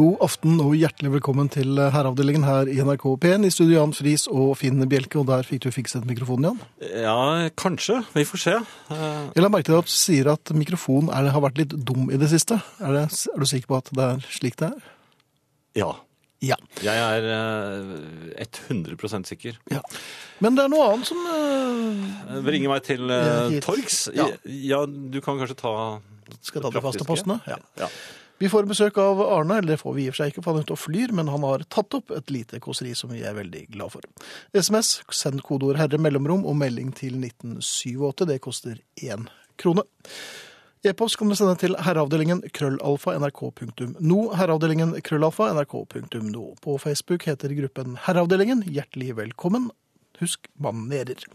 God aften og hjertelig velkommen til herreavdelingen her i NRK P1. I studio Jan Friis og Finn Bjelke, og der fikk du fikset mikrofonen, Jan. Ja, kanskje. Vi får se. Eh, Jeg la merke til at du sier at mikrofonen er, har vært litt dum i det siste. Er, det, er du sikker på at det er slik det er? Ja. Ja. Jeg er eh, 100% sikker. ja. Men det er noe annet som eh, Bringer meg til eh, torgs. Ja. Ja. du kan kanskje ta skal jeg ta de faste postene. Ja. Ja. Vi får besøk av Arne, eller det får vi i og for seg ikke, for han er ute og flyr, men han har tatt opp et lite kåseri som vi er veldig glad for. SMS, send kodeord herre mellomrom og melding til 1987. Det koster én krone. E-post kan du sende til herreavdelingen krøllalfa nrk.no. Herreavdelingen krøllalfa nrk.no. På Facebook heter gruppen Herreavdelingen. Hjertelig velkommen. Husk manerer.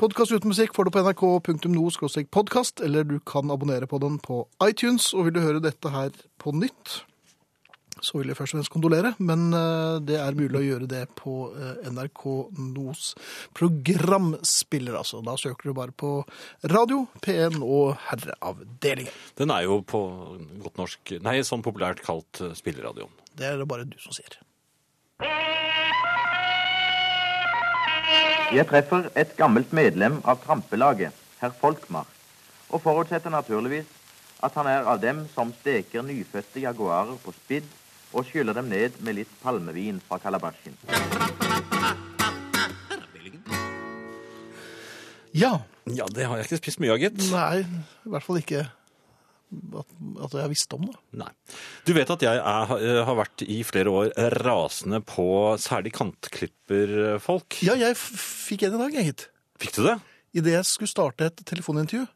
Podkast uten musikk får du på nrk.no podkast, eller du kan abonnere på den på iTunes. Og vil du høre dette her på nytt, så vil jeg først og fremst kondolere, men eh, det er mulig å gjøre det på eh, NRK Nos programspiller, altså. Da søker du bare på Radio, P1 og Herreavdelingen. Den er jo på godt norsk Nei, sånn populært kalt eh, spilleradioen. Det er det bare du som sier. Jeg treffer et gammelt medlem av trampelaget, herr Folkmar, og forutsetter naturligvis at han er av dem som steker nyfødte jaguarer på spidd og skyller dem ned med litt palmevin fra Kalabasjen. Ja. Ja, det har jeg ikke spist mye av, gitt. Nei, i hvert fall ikke at, at jeg visste om det. Nei. Du vet at jeg er, eh, har vært i flere år rasende på særlig kantklipperfolk. Ja, jeg fikk en i dag, jeg, hit. Fikk du det? Idet jeg skulle starte et telefonintervju.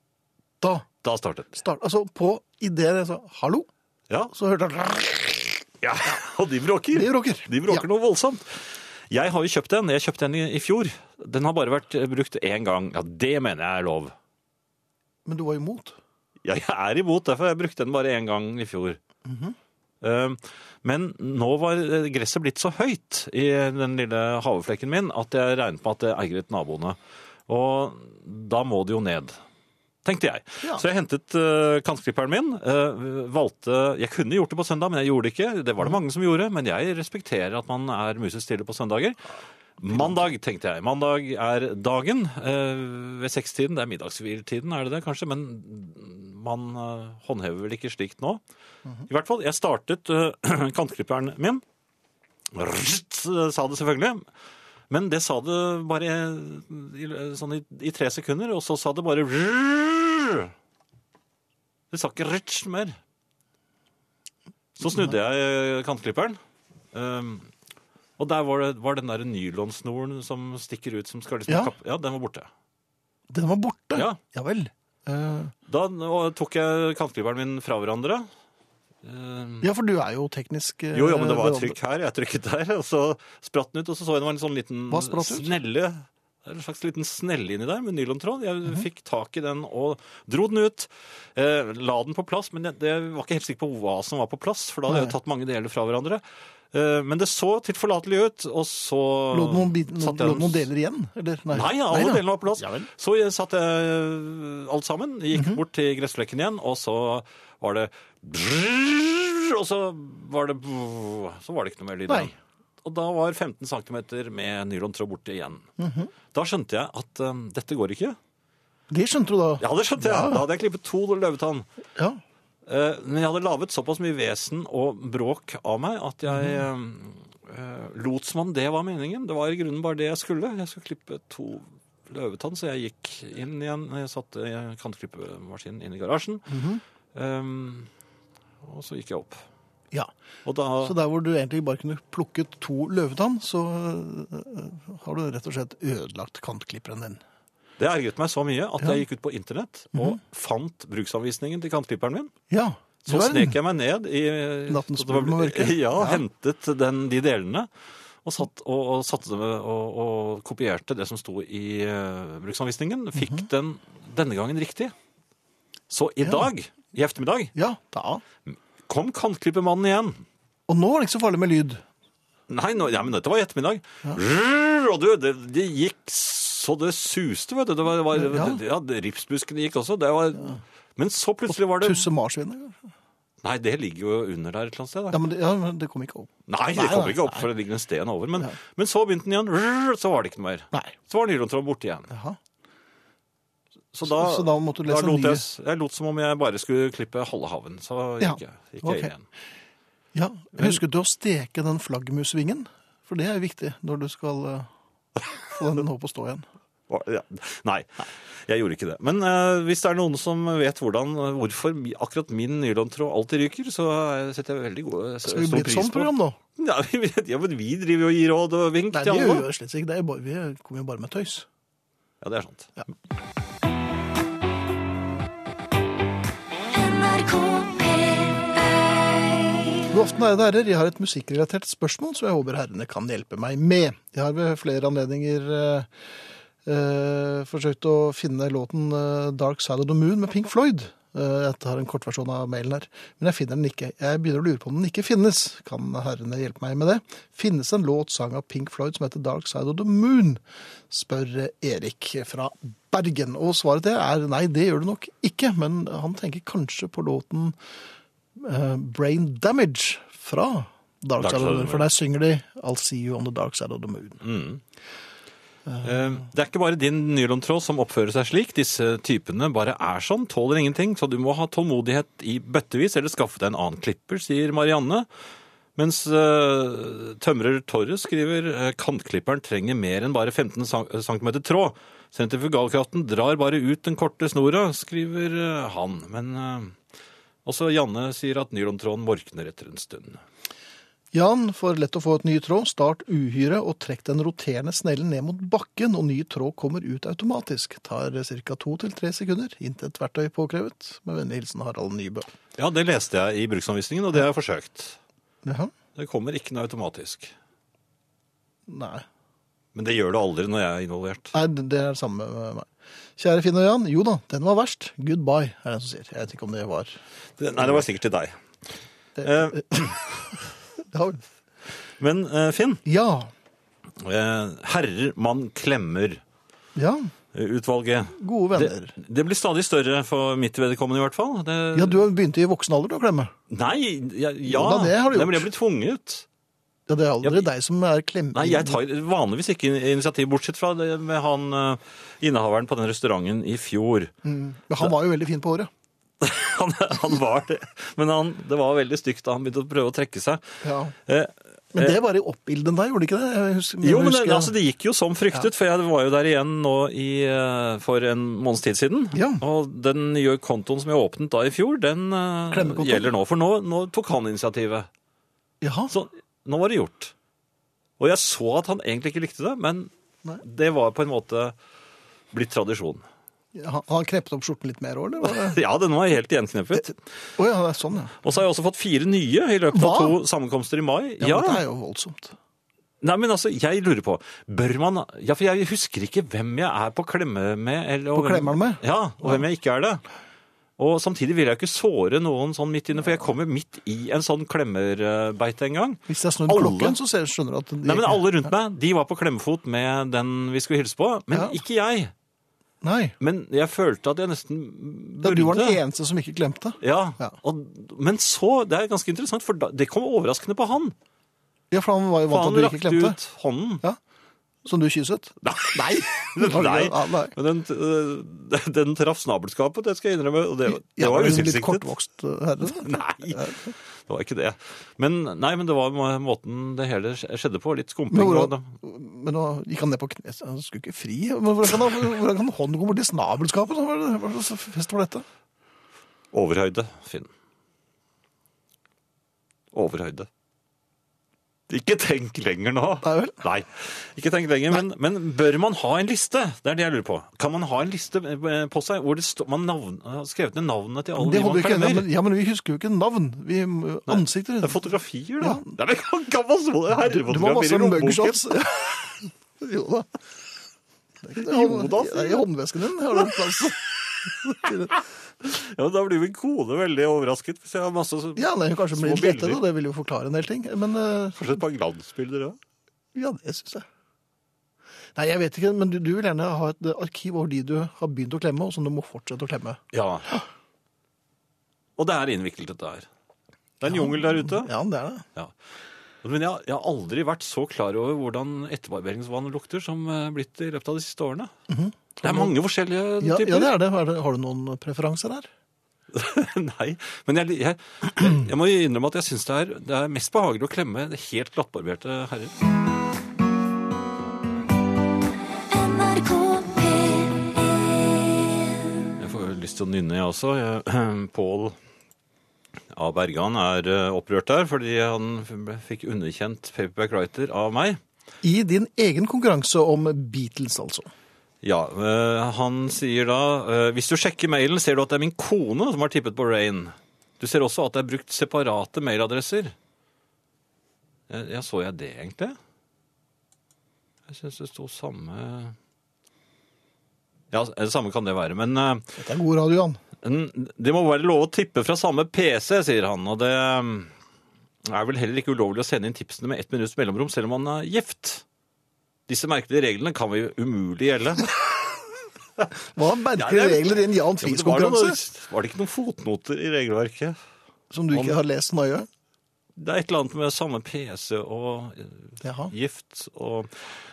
Da Da startet start, Altså, på idet jeg sa 'hallo', Ja. så hørte jeg ja. Og de bråker. De bråker. De bråker Ja. noe voldsomt. Jeg har jo kjøpt en. Jeg kjøpte en i, i fjor. Den har bare vært eh, brukt én gang. Ja, Det mener jeg er lov. Men du var imot? Ja, jeg er imot, derfor jeg brukte den bare én gang i fjor. Eh, Men nå var gresset blitt så høyt i den lille haveflekken min at jeg regnet med at det eiret naboene. Og da må det jo ned, tenkte jeg. Ja. Så jeg hentet uh, kantklipperen min. eh, valgte Jeg kunne gjort det på søndag, men jeg gjorde det ikke. Det var det mange som gjorde, men jeg respekterer at man er musestille på søndager. Mandag, tenkte jeg. Mandag er dagen eh, ved sekstiden. Det er middagshviltiden, er det det kanskje? Men man eh, håndhever vel ikke slikt nå. I hvert fall, jeg startet eh, kantklipperen min. Rrrt, sa det selvfølgelig. Men det sa det bare i, sånn i, i tre sekunder, og så sa det bare rrrr. Det sa ikke rrrt mer. Så snudde jeg eh, kantklipperen. Um, og der var, det, var den der nylonsnoren som stikker ut, som skal liksom Ja. kappe Ja, den var borte. Den var borte? Ja. vel. Eh, Da og tok jeg kantklipperen min fra hverandre. Um, ja, for du er jo teknisk eh, Jo, jo, men det var et trykk her, jeg trykket der, og så spratt den ut, og så så jeg det var en sånn liten Hva spratt ut? snelle, en slags liten snelle inni der med nylontråd. Jeg Mhm. fikk tak i den og dro den ut, eh, la den på plass, men jeg, jeg var ikke helt sikker på hva som var på plass, for da hadde jeg jo tatt mange deler fra hverandre. Eh, men det så tilforlatelig ut, og så Lå det noen, noen, jeg noen deler igjen? Eller? Nei, alle da. delene var på plass. Ja. Så jeg satte jeg alt sammen, gikk Mhm. bort til gressflekken igjen, og så var det Og så var det Så var det ikke noe mer lyd Nei. igjen. Og da var 15 cm med nylontråd borte igjen. Mhm. Da skjønte jeg at um, dette går ikke. Det skjønte du da? Ja, det skjønte jeg. Ja. Da hadde jeg klippet to løvetann. Ja. Eh, Men jeg hadde laget såpass mye vesen og bråk av meg at jeg Mhm. eh, lot som om det var meningen. Det var i grunnen bare det jeg skulle. Jeg skulle klippe to løvetann, så jeg gikk inn igjen. Jeg satte kantklippemaskinen inn i garasjen. Mhm. Um, og så gikk jeg opp. ja. Da Så der hvor du egentlig bare kunne plukket to løvetann, så øh, har du rett og slett ødelagt kantklipperen din. Det ergret meg så mye at Ja. Mhm. jeg gikk ut på internett og fant bruksanvisningen til kantklipperen min. Ja. Så snek jeg meg ned i Nattens mulm og mørke. Ja, Ja. hentet den, de delene. Og, satt, og, og, satte og, kopierte det som sto i uh, bruksanvisningen. Fikk Mhm. den denne gangen riktig. Så i Ja. dag, i ettermiddag, Ja, da. kom kantklippermannen igjen. Og nå var det ikke så farlig med lyd. Nei, nå, ja, men dette var i ettermiddag. Rrr, Og du, det, det gikk så det suste, vet du. Det var, det var, Ja. ja. Ripsbuskene gikk også. Det var, Men så plutselig var det Tusse marsvinet. Nei, det ligger jo under der et eller annet sted. Da. Ja, men det, ja, men det kom ikke opp. Nei, det kom ikke opp, for det ligger en sten over. Men, Ja. men så begynte den igjen, så var det ikke noe mer. Nei. Så var nylontråden borte igjen. Jaha. Så da, Så da måtte du lese da lot jeg, jeg lot som om jeg bare skulle klippe halve haven. Så Ja, gikk jeg, gikk okay. jeg igjen. Ja, Husket du å steke den flaggermusvingen? For det er viktig når du skal eh, få den opp å stå igjen. Ja. Nei, jeg gjorde ikke det. Men eh, hvis det er noen som vet hvordan, hvorfor akkurat min nylontråd alltid ryker, så eh, setter jeg veldig god, Skal vi bli et sånt program da? Ja, vi, ja, men vi driver jo og gir råd og vink Nei, til det alle. gjør vi slett ikke. Det er bare, vi kommer jo bare med tøys. Ja, det er sant. NRK aften, ærede herrer. Jeg har et musikkrelatert spørsmål som jeg håper herrene kan hjelpe meg med. Jeg har ved flere anledninger eh, eh, forsøkt å finne låten eh, Dark Side of the Moon med Pink Floyd. Eh, jeg tar en kortversjon av mailen her, men jeg finner den ikke. Jeg begynner å lure på om den ikke finnes. Kan herrene hjelpe meg med det? Finnes en låt sang av Pink Floyd som heter Dark Side of the Moon? spør Erik fra Bergen. Og svaret det er nei, det gjør det nok ikke, men han tenker kanskje på låten eh, Brain Damage fra Dark, Side of the Moon. For der synger de I'll see you on the dark side of the moon. Eh, Det er ikke bare din nylontråd som oppfører seg slik. Disse typene bare er sånn, tåler ingenting, så du må ha tålmodighet i bøttevis eller skaffe deg en annen klipper, sier Marianne. Mens uh, tømrer Torre skriver uh, kantklipperen trenger mer enn bare 15 cm tråd. Sentrifugalkraften drar bare ut den korte snora, skriver eh, han. Men eh, også Janne sier at nylontråden morkner etter en stund. Jan får lett å få et ny tråd. Start uhyre og trekk den roterende snellen ned mot bakken, og ny tråd kommer ut automatisk. Tar ca. to til tre sekunder. Intet verktøy påkrevet. Med vennlig hilsen Harald Nybø. Ja, det leste jeg i bruksanvisningen, og det har jeg forsøkt. Jaha. Det kommer ikke noe automatisk. Nei. Men det gjør det aldri når jeg er involvert. Nei, det er det samme med meg. Kjære Finn og Jan. Jo da, den var verst. Goodbye, er det en som sier. Jeg vet ikke om det var Det, nei, det var sikkert til deg. Eh, Ja. men eh, Finn, Ja. eh, herrer man klemmer ja. eh, utvalget. Gode venner. det blir stadig større for mitt vedkommende i hvert fall. Det, Ja, du har begynt i voksen alder å klemme. Nei, ja, ja da, det har du Nei, men gjort. jeg blir tvunget. Ja, det er aldri Ja, deg som er klem... Nei, jeg tar vanligvis ikke initiativ, bortsett fra det med han eh, innehaveren på den restauranten i fjor. Men han var jo veldig fin på håret. Han, han var det, men han, det var veldig stygt da han begynte å prøve å trekke seg. Ja. Eh, Men det var i oppbilden der, gjorde det ikke det? Husker, Jo, men det, altså, det gikk jo som fryktet, for jeg var jo der igjen nå i, eh, for en måneds tid siden. Ja. Og den nye kontoen som jeg åpnet da i fjor, den eh, gjelder nå. For nå, nå tok han initiativet. Jaha. Så nå var det gjort. Og jeg så at han egentlig ikke likte det, men Nei. det var på en måte blitt tradisjon. Har Han knepet opp skjorten litt mer òg, eller? Ja, den var helt gjenknepet. Oh, ja, er sånn, ja. Og så har jeg også fått fire nye i løpet Hva? av to sammenkomster i mai. Ja, men Det er jo voldsomt. Nei, men altså, jeg lurer på, bør man Ja, for jeg husker ikke hvem jeg er på klemme med. Eller, På klemmeren med? Ja, og hvem jeg ikke er det. Og samtidig vil jeg ikke såre noen sånn midt inne, for jeg kommer midt i en sånn klemmerbeite en gang. Hvis jeg snur Alle- klokken, så skjønner du at de Nei, men alle rundt meg, de var på klemmefot med den vi skulle hilse på, men Ja. ikke jeg. Nei. Men jeg følte at jeg nesten Da burde. du var den eneste som ikke klemte. Ja, Ja. Og, men så, det er ganske interessant, for det kom overraskende på han. Ja, for han var jo vant til at du ikke rakte ut hånden. Ja. Som du kysset. Nei! Nei. Nei. Men den, øh, den traff snabelskapet, det skal jeg innrømme. Og det, det var utilsiktet. litt kortvokst uh, herre. Nei, det var ikke det. Men, nei, men det var måten det hele skjedde på. Litt skumping. Men, nå gikk han ned på kne, han skulle ikke fri. Men hvordan kan, han- hvordan kan hånden gå bort i snabelskapet? Hva slags fest var dette? Overhøyde, Finn. Overhøyde. Ikke tenk lenger nå. Nei vel? Nei, ikke tenk lenger, men, men bør man ha en liste? Det er det jeg lurer på. Kan man ha en liste eh, på seg hvor det står, man navn, har skrevet ned navnene til alle de man jo. Ja men, ja, men vi husker jo ikke navn. Vi, ansikter. Det er fotografier, da. Ja. Du må ha herrefotografier i lommeboken? jo da. Det er ikke det. Jo da, Det er I håndvesken din har du plass. Ja, Da blir min kone veldig overrasket hvis jeg har masse så- Ja, nei, kanskje blir litt lettere, og det vil jo forklare en del ting. Men uh, Kanskje et par glansbilder òg? ja, det syns jeg. Nei, jeg vet ikke, men du, du vil gjerne ha et eh, arkiv over de du har begynt å klemme, og som du må fortsette å klemme. Ja. Og det er innviklet, dette her. Det er en jungel der ute. Ja, det er det. Ja. Men jeg, jeg har aldri vært så klar over hvordan etterbarberingsvann lukter som eh, blitt i løpet av de siste årene. Det er mange forskjellige. Ja, typer. ja, det er det. Har du, har du noen preferanser der? Nei, men jeg, jeg, jeg, må jo innrømme at jeg syns det, er- det er mest behagelig å klemme det helt glattbarberte herrer. NRK P1 Jeg får lyst til å nynne, jeg også. Jeg, Pål A. Bergan er eh, opprørt der fordi han fikk underkjent Paperback Writer av meg. I din egen konkurranse om Beatles, altså. Ja, eh, han sier da eh, Hvis du sjekker mailen, ser du at det er min kone som har tippet på Rain. Du ser også at det er brukt separate mailadresser. Eh, Ja, så jeg det egentlig? Jeg syns det sto samme Ja, det samme kan det være. Men Dette er god radio, Jan. det må være lov å tippe fra samme PC, sier han. Og det eh, er vel heller ikke ulovlig å sende inn tipsene med ett minutts mellomrom, selv om man er gift. Disse merkelige reglene kan vi umulig gjelde. Hva er Ja, er- regler i en Jan Ja, var, Friis-konkurranse noe, var det ikke noen fotnoter i regelverket? som du ikke har lest nøye? Det er et eller annet med samme PC og eh, Jaha. gift og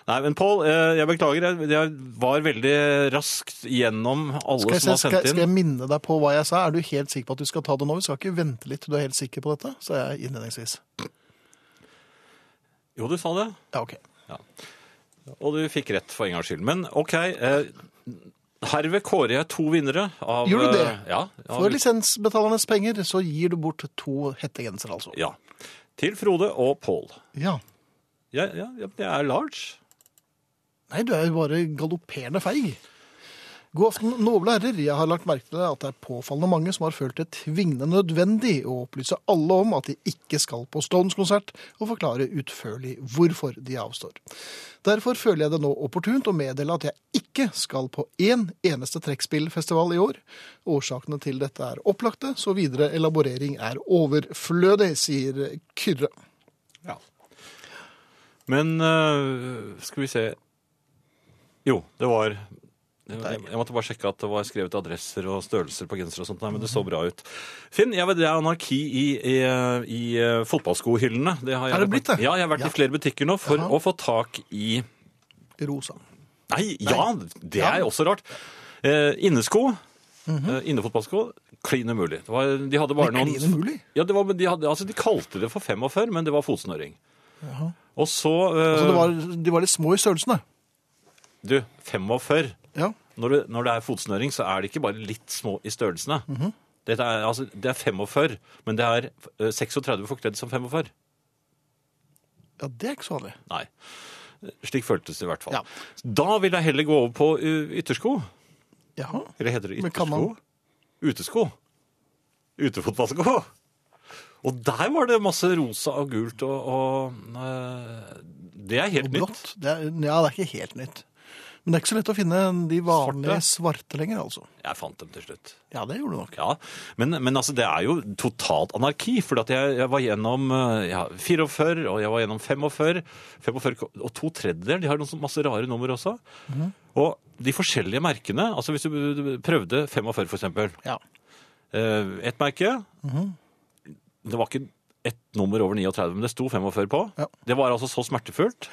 Nei, men Pål, eh, jeg beklager. Jeg, jeg var veldig raskt gjennom alle Skal som se, har skal, sendt skal inn. jeg minne deg på hva jeg sa? Er du helt sikker på at du skal ta det nå? Vi skal ikke vente litt til du er helt sikker på dette, sa jeg innledningsvis. Jo, du sa det. Ja, ok. Og du fikk rett for en gangs skyld. Men OK. Eh, herved kårer jeg to vinnere av Gjør du det? eh, Ja. av- For lisensbetalernes penger så gir du bort to hettegensere, altså. ja. Til Frode og Pål. Ja. Ja, ja, ja, jeg er large. Nei, du er jo bare galopperende feig. God aften, noble herrer. Jeg har lagt merke til at det er påfallende mange som har følt det tvingende nødvendig å opplyse alle om at de ikke skal på Stones-konsert, og forklare utførlig hvorfor de avstår. Derfor føler jeg det nå opportunt å meddele at jeg ikke skal på én eneste trekkspillfestival i år. Årsakene til dette er opplagte, så videre elaborering er overflødig, sier Kyrre. Ja. Men eh, skal vi se Jo, det var jeg, jeg måtte bare sjekke at det var skrevet adresser og størrelser på gensere og sånt. Nei, men det så bra ut. Finn, jeg vet det er anarki i, i, i eh, fotballskohyllene. Det har jeg, Er det blitt det? Ja, jeg har vært Ja. i flere butikker nå for Aha. å få tak i Rosa. Nei, ja, det Ja. er også rart. Eh, innesko. eh, innefotballsko. Klin umulig. Det var, de hadde bare noen umulig? Ja, det var, de, hadde, altså, de kalte det for 45, men det var fotsnøring. Og så eh, Altså, var, de var litt små i størrelsen, da? Du, 45. Ja. Når det, når det er fotsnøring, så er det ikke bare litt små i størrelsene. Dette er, altså, det er 45, men det er eh, 36 forkledd som 45. ja, det er ikke så vanlig. Nei. Slik føltes det i hvert fall. Ja. Da vil jeg heller gå over på uh, yttersko. Jaha. Eller heter det Men kan yttersko? man- Utesko. Utefotballsko. Og der var det masse rosa og gult og, og eh, Det er helt Og nytt. blått. Det er, ja, det er ikke helt nytt. Men det er ikke så lett å finne de vanlige svarte lenger, altså. Jeg fant dem til slutt. Ja, det gjorde du nok. Ja, men, men altså, det er jo totalt anarki. For jeg, jeg var gjennom eh, ja, 44, og jeg var gjennom 45. 45 ko- og to tredjedeler. De har noen masse rare nummer også. Mhm. Og de forskjellige merkene Altså hvis du prøvde 45, for eksempel. Ja. Eh, ett merke. Mhm. Det var ikke ett nummer over 39, men det sto 45 på. Ja. Det var altså så smertefullt.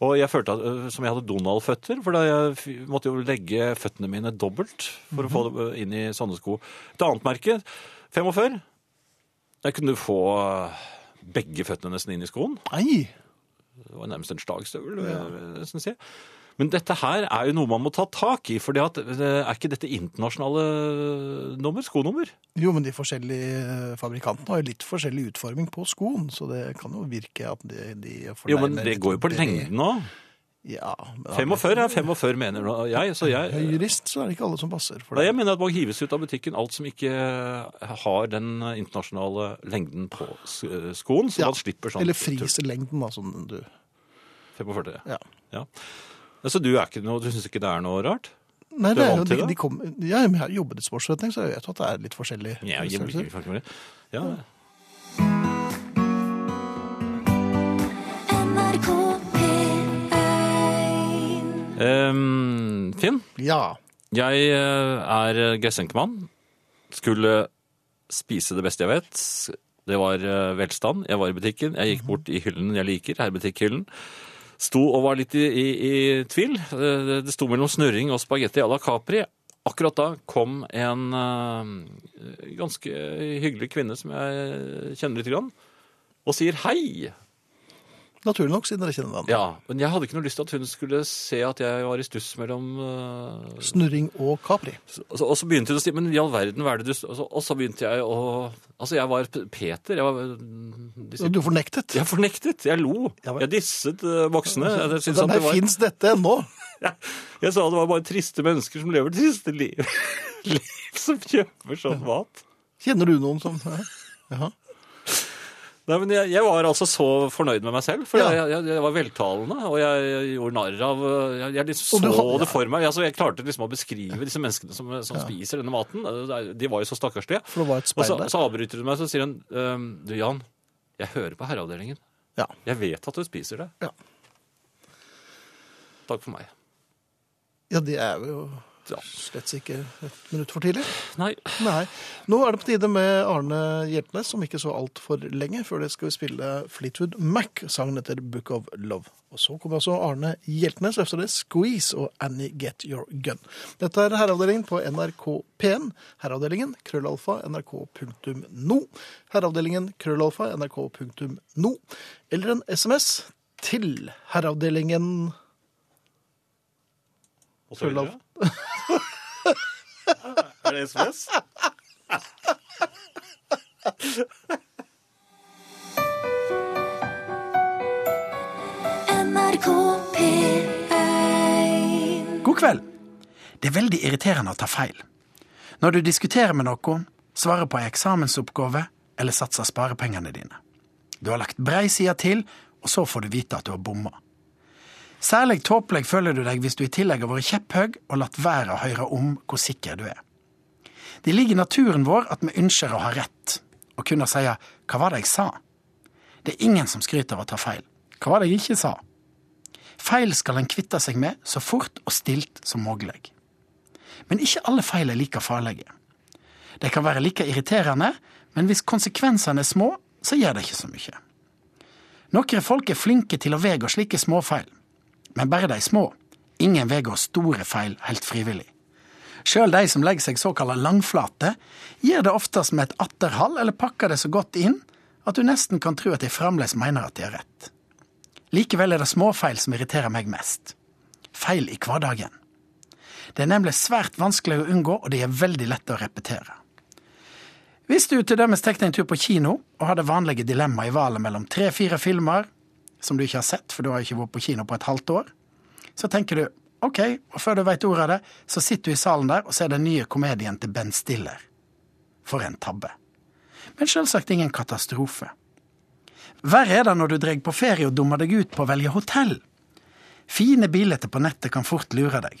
Og jeg følte at, øh, som jeg hadde Donald-føtter, for da jeg måtte jo legge føttene mine dobbelt for å få det øh, inn i sånne sko. Et annet merke, 45. Der kunne du få øh, begge føttene nesten inn i skoen. Nei! Det var nærmest en slagstøvel, vil jeg nesten si. Men dette her er jo noe man må ta tak i, for er ikke dette internasjonale nummer, skonummer? Jo, men de forskjellige fabrikantene har jo litt forskjellig utforming på skoen, så det kan jo virke at de, de Jo, men det går jo på lengden òg. Ja. 45 er 45, mener jeg. Så jeg, Er jurist, så er det ikke alle som passer for Nei, det. jeg mener at man hives ut av butikken alt som ikke har den internasjonale lengden på skoen, så Ja, man slipper sånn Eller friselengden, da, som du 45. Ja. Ja. Så du, er ikke noe, du syns ikke det er noe rart? Nei, Du er det er jo, de, de kom, ja, men jeg har jobbet i sportsforretning, så jeg vet at det er litt forskjellig Ja, jeg, jeg, jeg, ja. NRK P1 Ehm, Finn, Ja. jeg eh, er gessenkemann. Skulle spise det beste jeg vet. Det var eh, velstand. Jeg var i butikken. Jeg gikk bort i hyllen jeg liker, herrebutikkhyllen. Sto og var litt i, i, i tvil. Eh, Det, sto mellom snurring og spagetti à la Capri. Akkurat da kom en uh, ganske hyggelig kvinne som jeg kjenner litt, grann, og sier hei. Naturlig nok, siden dere kjenner hverandre. Ja, men jeg hadde ikke noe lyst til at hun skulle se at jeg var i stuss mellom eh, Snurring og Capri. Og så, og så begynte hun å si Men i all verden, hva er det du og så, og så begynte jeg å Altså, jeg var P- Peter. Jeg var de sier- du fornektet. Jeg fornektet. Jeg lo. Ja vel. Jeg disset eh, voksne. Jeg, Så syntes at det var, fins dette ennå? jeg sa det var bare triste mennesker som lever triste liv. liv som kjøper sånn mat. Kjenner du noen som ja. Jaha. Nei, men jeg, jeg var altså så fornøyd med meg selv, for jeg, jeg, jeg var veltalende, og jeg, gjorde narr av Jeg, liksom så har- det for meg. Altså, jeg klarte liksom å beskrive disse menneskene som, som spiser denne maten. De var jo så stakkarslige. Og så, så avbryter hun meg, så sier hun ehm, Du, Jan, jeg hører på herreavdelingen. Ja. Jeg vet at du spiser det. Ja. Takk for meg. ja, det er jo Ja. slett ikke et minutt for tidlig. Nei. Nei. Nå er det på tide med Arne Hjeltnes, om ikke så altfor lenge. Før det skal vi spille Fleetwood Mac, sangen etter Book of Love. Og så kommer altså Arne Hjeltnes, efter det Squeeze og Annie Get Your Gun. Dette er Herreavdelingen på NRK P1. Herreavdelingen, krøllalfa, nrk.no. Herreavdelingen, krøllalfa, nrk.no. Eller en SMS til Herreavdelingen Og så videre. Krøllalfa. Er det SMS? NRK P1 God kveld. Det er veldig irriterende å ta feil. Når du diskuterer med noen, svarer på ei eksamensoppgave eller satser sparepengene dine. Du har lagt brei side til, og så får du vite at du har bomma. Særlig tåpelig føler du deg hvis du i tillegg har vært kjepphøy og latt være å høre om hvor sikker du er. Det ligger i naturen vår at vi ønsker å ha rett, og kunne si 'hva var det jeg sa'? Det er ingen som skryter av å ta feil. Hva var det jeg ikke sa? Feil skal en kvitte seg med så fort og stilt som mulig. Men ikke alle feil er like farlige. De kan være like irriterende, men hvis konsekvensene er små, så gjør det ikke så mye. Noen folk er flinke til å vege slike småfeil, men bare de små. Ingen veier store feil helt frivillig. Sjøl de som legger seg såkalla langflate, gjør det oftest med et atterhall eller pakker det så godt inn at du nesten kan tro at de fremdeles mener at de har rett. Likevel er det småfeil som irriterer meg mest. Feil i hverdagen. Det er nemlig svært vanskelig å unngå, og de er veldig lette å repetere. Hvis du til dømes tar en tur på kino og har det vanlige dilemmaet i valget mellom tre-fire filmer som du ikke har sett, for du har ikke vært på kino på et halvt år, så tenker du ok, og før du veit ordet av det, så sitter du i salen der og ser den nye komedien til Ben Stiller. For en tabbe. Men selvsagt ingen katastrofe. Verre er det når du drar på ferie og dummer deg ut på å velge hotell. Fine billetter på nettet kan fort lure deg.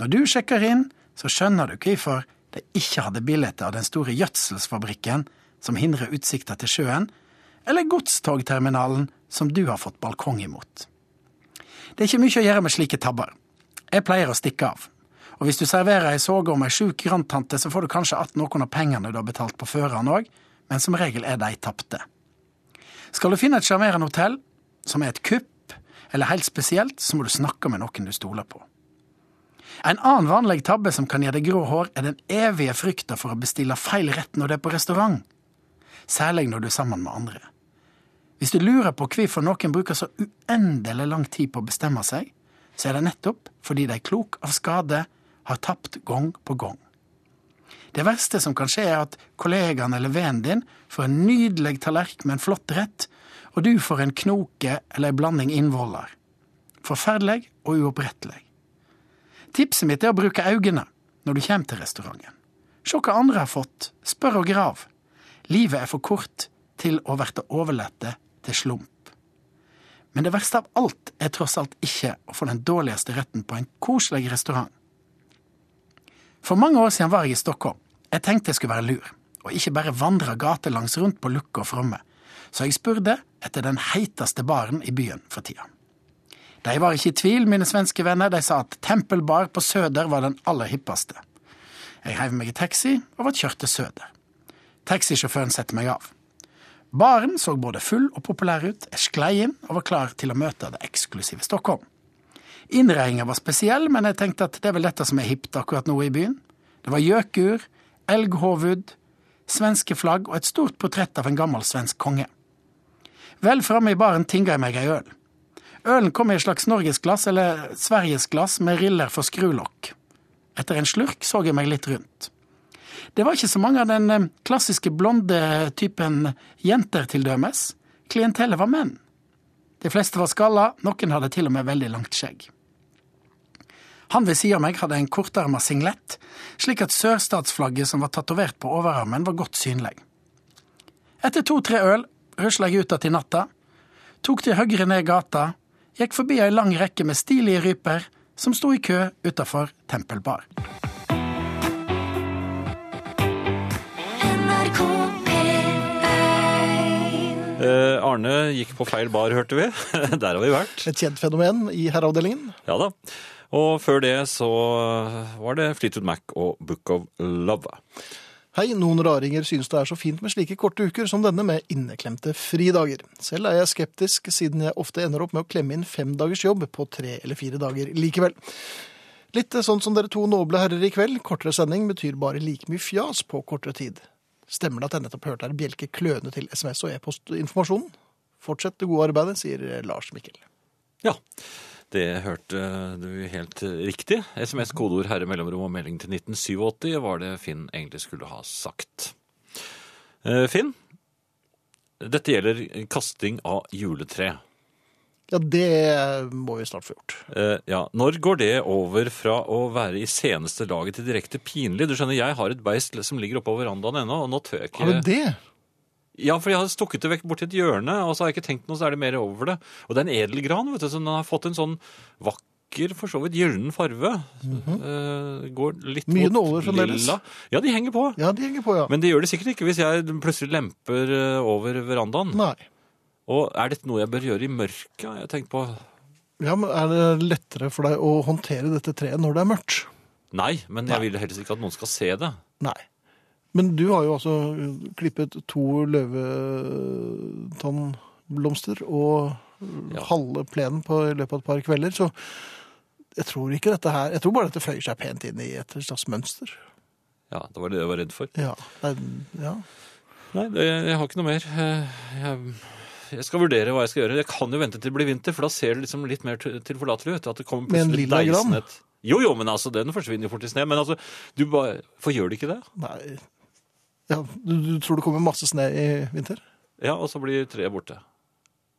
Når du sjekker inn, så skjønner du hvorfor de ikke hadde billetter av den store gjødselsfabrikken som hindrer utsikta til sjøen, eller godstogterminalen som du har fått balkong imot. Det er ikke mye å gjøre med slike tabber. Jeg pleier å stikke av. Og hvis du serverer ei såge om ei sjuk grandtante, så får du kanskje att noen av pengene du har betalt på føreren òg, men som regel er de tapte. Skal du finne et sjarmerende hotell, som er et kupp, eller helt spesielt, så må du snakke med noen du stoler på. En annen vanlig tabbe som kan gi deg grå hår, er den evige frykta for å bestille feil rett når du er på restaurant. Særlig når du er sammen med andre. Hvis du lurer på hvorfor noen bruker så uendelig lang tid på å bestemme seg, så er det nettopp fordi de klok av skade har tapt gang på gang. Det verste som kan skje, er at kollegaen eller vennen din får en nydelig tallerken med en flott rett, og du får en knoke eller en blanding innvoller. Forferdelig og uopprettelig. Tipset mitt er å bruke øynene når du kommer til restauranten. Se hva andre har fått, spør og grav. Livet er for kort til å verte overlate til slump. Men det verste av alt er tross alt ikke å få den dårligste retten på en koselig restaurant. For mange år siden var jeg i Stockholm. Jeg tenkte jeg skulle være lur, og ikke bare vandre gatelangs rundt på Lukka og fromme. Så jeg spurte etter den heiteste baren i byen for tida. De var ikke i tvil, mine svenske venner. De sa at Tempelbar på Søder var den aller hippeste. Jeg heiv meg i taxi og ble kjørt til Søder. Taxisjåføren setter meg av. Baren så både full og populær ut, jeg sklei inn og var klar til å møte det eksklusive Stockholm. Innredninga var spesiell, men jeg tenkte at det er vel dette som er hipt akkurat nå i byen. Det var gjøkur, elghovud, svenske flagg og et stort portrett av en gammel svensk konge. Vel framme i baren tinga jeg meg ei øl. Ølen kom i et slags norgesglass eller sverigesglass med riller for skrulokk. Etter en slurk så jeg meg litt rundt. Det var ikke så mange av den eh, klassiske blonde typen jenter, til dømes. Klientellet var menn. De fleste var skalla, noen hadde til og med veldig langt skjegg. Han ved siden av meg hadde en kortarma singlet, slik at sørstatsflagget som var tatovert på overarmen, var godt synlig. Etter to-tre øl rusla jeg ut att i natta, tok til høyre ned gata, gikk forbi ei lang rekke med stilige ryper som sto i kø utafor Tempelbar. Eh, Arne gikk på feil bar, hørte vi. Der har vi vært. Et kjent fenomen i herreavdelingen. Ja da. Og før det så var det Fleetwood Mac og Book of Love. Hei, noen raringer synes det er så fint med slike korte uker som denne med inneklemte fridager. Selv er jeg skeptisk, siden jeg ofte ender opp med å klemme inn fem dagers jobb på tre eller fire dager likevel. Litt sånn som dere to noble herrer i kveld, kortere sending betyr bare like mye fjas på kortere tid. Stemmer det at jeg nettopp hørte her bjelke kløne til SMS og e-postinformasjonen? Fortsett det gode arbeidet, sier Lars Mikkel. Ja, det hørte du helt riktig. SMS, kodeord, herre, mellomrom og melding til 1987 var det Finn egentlig skulle ha sagt. Eh, Finn, dette gjelder kasting av juletre. Ja, det må vi snart få gjort. Eh, ja, Når går det over fra å være i seneste laget til direkte pinlig? Du skjønner, Jeg har et beist som ligger oppå verandaen ennå, og nå tør jeg ikke Har du det? Ja, for jeg har stukket det vekk borti et hjørne, og så har jeg ikke tenkt noe, så er det mer over det. Og det er en edelgran, vet du, så den har fått en sånn vakker, for så vidt gyllen farve. Eh, går litt. Mye nåler fremdeles. lilla. Ja, de henger på. Ja, de henger på, ja. Men det gjør de sikkert ikke hvis jeg plutselig lemper eh, over verandaen. Nei. Og er dette noe jeg bør gjøre i mørket? har Jeg tenkt på Ja, men Er det lettere for deg å håndtere dette treet når det er mørkt? Nei, men jeg vil helst ikke at noen skal se det. Nei. Men du har jo altså klippet to løvetannblomster og Ja. halve plenen på i løpet av et par kvelder, så jeg tror ikke dette her Jeg tror bare dette føyer seg pent inn i et slags mønster. Ja, det var det jeg var redd for. Ja. Nei, ja. Nei, det, jeg har ikke noe mer. Eh, Jeg, jeg skal vurdere hva jeg skal gjøre. Jeg kan jo vente til det blir vinter, for da ser det liksom litt mer til- tilforlatelig ut. At det kommer plutselig gran? Jo, jo, men altså, den forsvinner jo fort i sne. Men altså, du bare For gjør det ikke det? Nei. Ja, du, du tror det kommer masse sne i vinter? Ja, og så blir treet borte.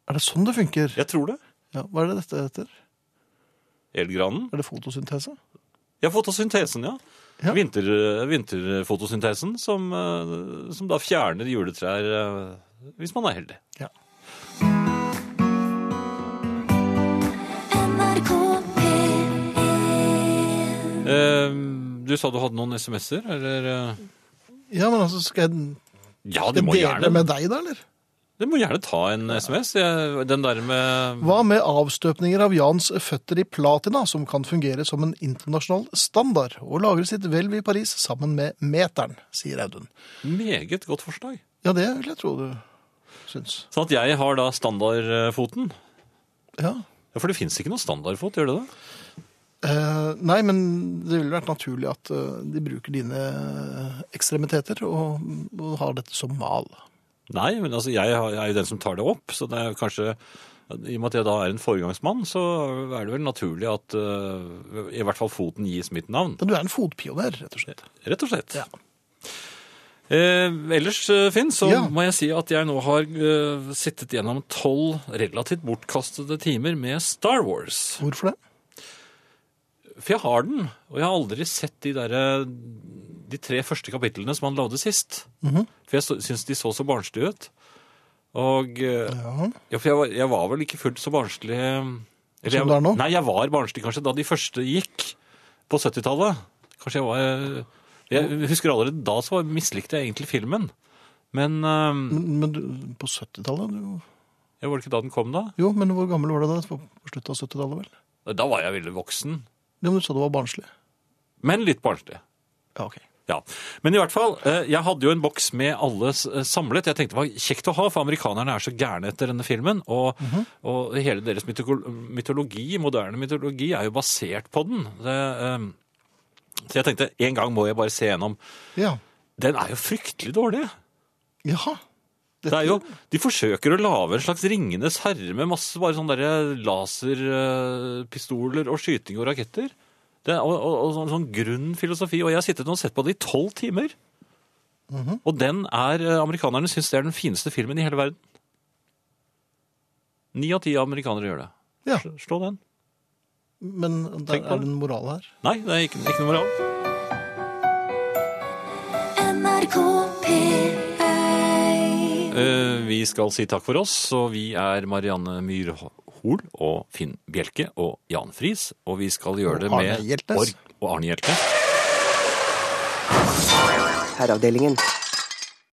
Er det sånn det funker? Jeg tror det. Ja, hva er det dette heter? Elgranen. Er det fotosyntese? Ja, fotosyntesen, ja. Ja. Vinter, vinterfotosyntesen, som, eh, som da fjerner juletrær eh, hvis man er heldig. Ja. Du sa du hadde noen SMS-er, eller? eh? Ja, men altså, skal jeg, Ja, skal må dele gjerne, med deg, da, eller? du må gjerne ta en SMS. Den der med Hva med avstøpninger av Jans føtter i platina, som kan fungere som en internasjonal standard, og lagre sitt hvelv i Paris sammen med meteren, sier Audun. Meget godt forslag. Ja, det vil jeg tro du syns. Sånn at jeg har da standardfoten. Ja. Ja, For det fins ikke noen standardfot, gjør det det? Eh, nei, men det ville vært naturlig at eh, de bruker dine ekstremiteter og, og har dette som mal. Nei, men altså, jeg er jo den som tar det opp, så det er kanskje I og med at jeg da er en foregangsmann, så er det vel naturlig at uh, i hvert fall foten gis mitt navn. Du er en fotpioner, rett og slett. Rett og slett. Ja. Eh, ellers, Finn, så Ja. må jeg si at jeg nå har uh, sittet gjennom tolv relativt bortkastede timer med Star Wars. Hvorfor det? For jeg har den, og jeg har aldri sett de derre de tre første kapitlene som han lagde sist. Mhm. For jeg syns de så så barnslige ut. Og eh, Ja. ja, for jeg var, jeg var vel ikke fullt så barnslig eller Som du er nå? Nei, jeg var barnslig kanskje da de første gikk på 70-tallet. Kanskje jeg var Jeg husker allerede da så mislikte jeg egentlig filmen. Men eh, Men, men du, på 70-tallet? du- ja, Var det ikke da den kom, da? Jo, men hvor gammel var du da? På slutten av 70-tallet, vel? Da var jeg veldig voksen. Ja, men du sa det var barnslig. Men litt barnslig. Ja, ok. Ja, Men i hvert fall, eh, jeg hadde jo en boks med alle eh, samlet. Jeg tenkte det var kjekt å ha, for amerikanerne er så gærne etter denne filmen. Og, og hele deres mytologi, moderne mytologi, er jo basert på den. Det, eh, så jeg tenkte en gang må jeg bare se gjennom. Ja. Den er jo fryktelig dårlig. Jaha. Det er jo, de forsøker å lage en slags Ringenes herre med masse bare sånne laserpistoler og skyting og raketter. Det, er- og, og, og sånn, sånn grunn filosofi. Og jeg har sittet og sett på det i tolv timer. Og den er eh, Amerikanerne syns det er den fineste filmen i hele verden. Ni av ti amerikanere gjør det. Ja. Slå- den. Men der er det en moral her. Nei, det er ikke, ikke noe moral. NRK P1 Eh, Vi skal si takk for oss, og vi er Marianne Myrhol og Finn Bjelke og Jan Friis. Og vi skal gjøre det med Arne Hjeltnes. Org og Arne Hjeltnes. Herreavdelingen.